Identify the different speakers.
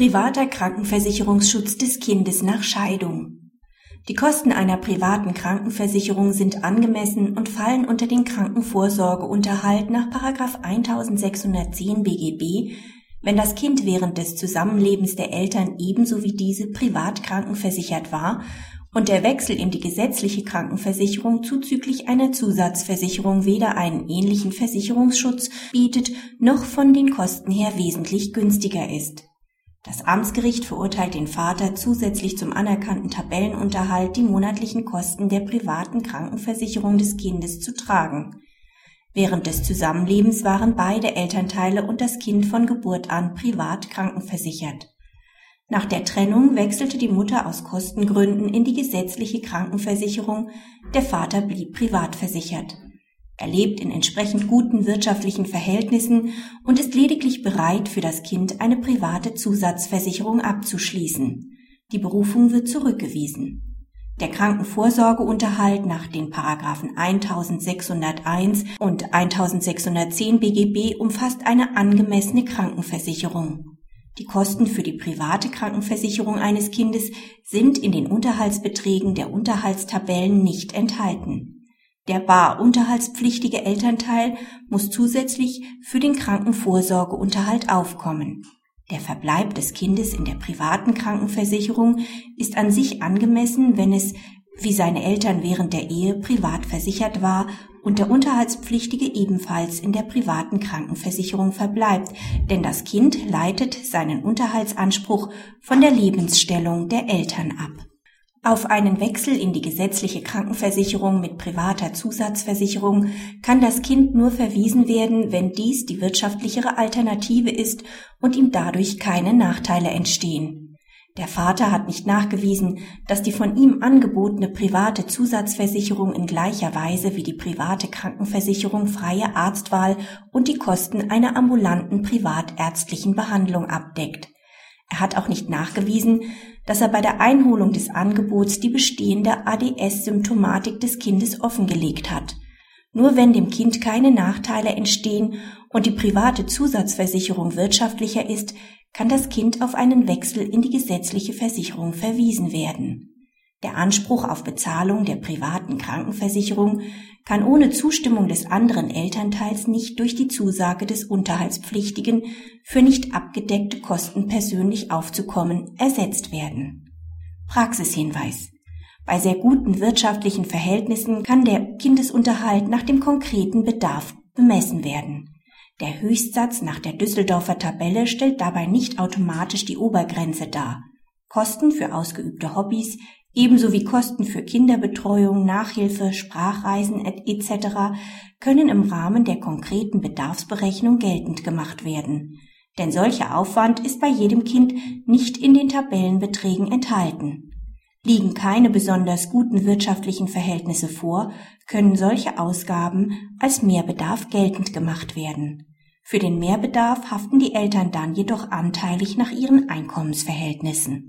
Speaker 1: Privater Krankenversicherungsschutz des Kindes nach Scheidung. Die Kosten einer privaten Krankenversicherung sind angemessen und fallen unter den Krankenvorsorgeunterhalt nach 1610 BGB, wenn das Kind während des Zusammenlebens der Eltern ebenso wie diese privat krankenversichert war und der Wechsel in die gesetzliche Krankenversicherung zuzüglich einer Zusatzversicherung weder einen ähnlichen Versicherungsschutz bietet noch von den Kosten her wesentlich günstiger ist. Das Amtsgericht verurteilt den Vater zusätzlich zum anerkannten Tabellenunterhalt die monatlichen Kosten der privaten Krankenversicherung des Kindes zu tragen. Während des Zusammenlebens waren beide Elternteile und das Kind von Geburt an privat krankenversichert. Nach der Trennung wechselte die Mutter aus Kostengründen in die gesetzliche Krankenversicherung, der Vater blieb privat versichert. Er lebt in entsprechend guten wirtschaftlichen Verhältnissen und ist lediglich bereit, für das Kind eine private Zusatzversicherung abzuschließen. Die Berufung wird zurückgewiesen. Der Krankenvorsorgeunterhalt nach den Paragraphen 1601 und 1610 BGB umfasst eine angemessene Krankenversicherung. Die Kosten für die private Krankenversicherung eines Kindes sind in den Unterhaltsbeträgen der Unterhaltstabellen nicht enthalten. Der bar unterhaltspflichtige Elternteil muss zusätzlich für den Krankenvorsorgeunterhalt aufkommen. Der Verbleib des Kindes in der privaten Krankenversicherung ist an sich angemessen, wenn es, wie seine Eltern während der Ehe privat versichert war und der Unterhaltspflichtige ebenfalls in der privaten Krankenversicherung verbleibt, denn das Kind leitet seinen Unterhaltsanspruch von der Lebensstellung der Eltern ab. Auf einen Wechsel in die gesetzliche Krankenversicherung mit privater Zusatzversicherung kann das Kind nur verwiesen werden, wenn dies die wirtschaftlichere Alternative ist und ihm dadurch keine Nachteile entstehen. Der Vater hat nicht nachgewiesen, dass die von ihm angebotene private Zusatzversicherung in gleicher Weise wie die private Krankenversicherung freie Arztwahl und die Kosten einer ambulanten privatärztlichen Behandlung abdeckt. Er hat auch nicht nachgewiesen, dass er bei der Einholung des Angebots die bestehende ADS-Symptomatik des Kindes offengelegt hat. Nur wenn dem Kind keine Nachteile entstehen und die private Zusatzversicherung wirtschaftlicher ist, kann das Kind auf einen Wechsel in die gesetzliche Versicherung verwiesen werden. Der Anspruch auf Bezahlung der privaten Krankenversicherung kann ohne Zustimmung des anderen Elternteils nicht durch die Zusage des Unterhaltspflichtigen für nicht abgedeckte Kosten persönlich aufzukommen ersetzt werden. Praxishinweis. Bei sehr guten wirtschaftlichen Verhältnissen kann der Kindesunterhalt nach dem konkreten Bedarf bemessen werden. Der Höchstsatz nach der Düsseldorfer Tabelle stellt dabei nicht automatisch die Obergrenze dar. Kosten für ausgeübte Hobbys Ebenso wie Kosten für Kinderbetreuung, Nachhilfe, Sprachreisen etc. können im Rahmen der konkreten Bedarfsberechnung geltend gemacht werden. Denn solcher Aufwand ist bei jedem Kind nicht in den Tabellenbeträgen enthalten. Liegen keine besonders guten wirtschaftlichen Verhältnisse vor, können solche Ausgaben als Mehrbedarf geltend gemacht werden. Für den Mehrbedarf haften die Eltern dann jedoch anteilig nach ihren Einkommensverhältnissen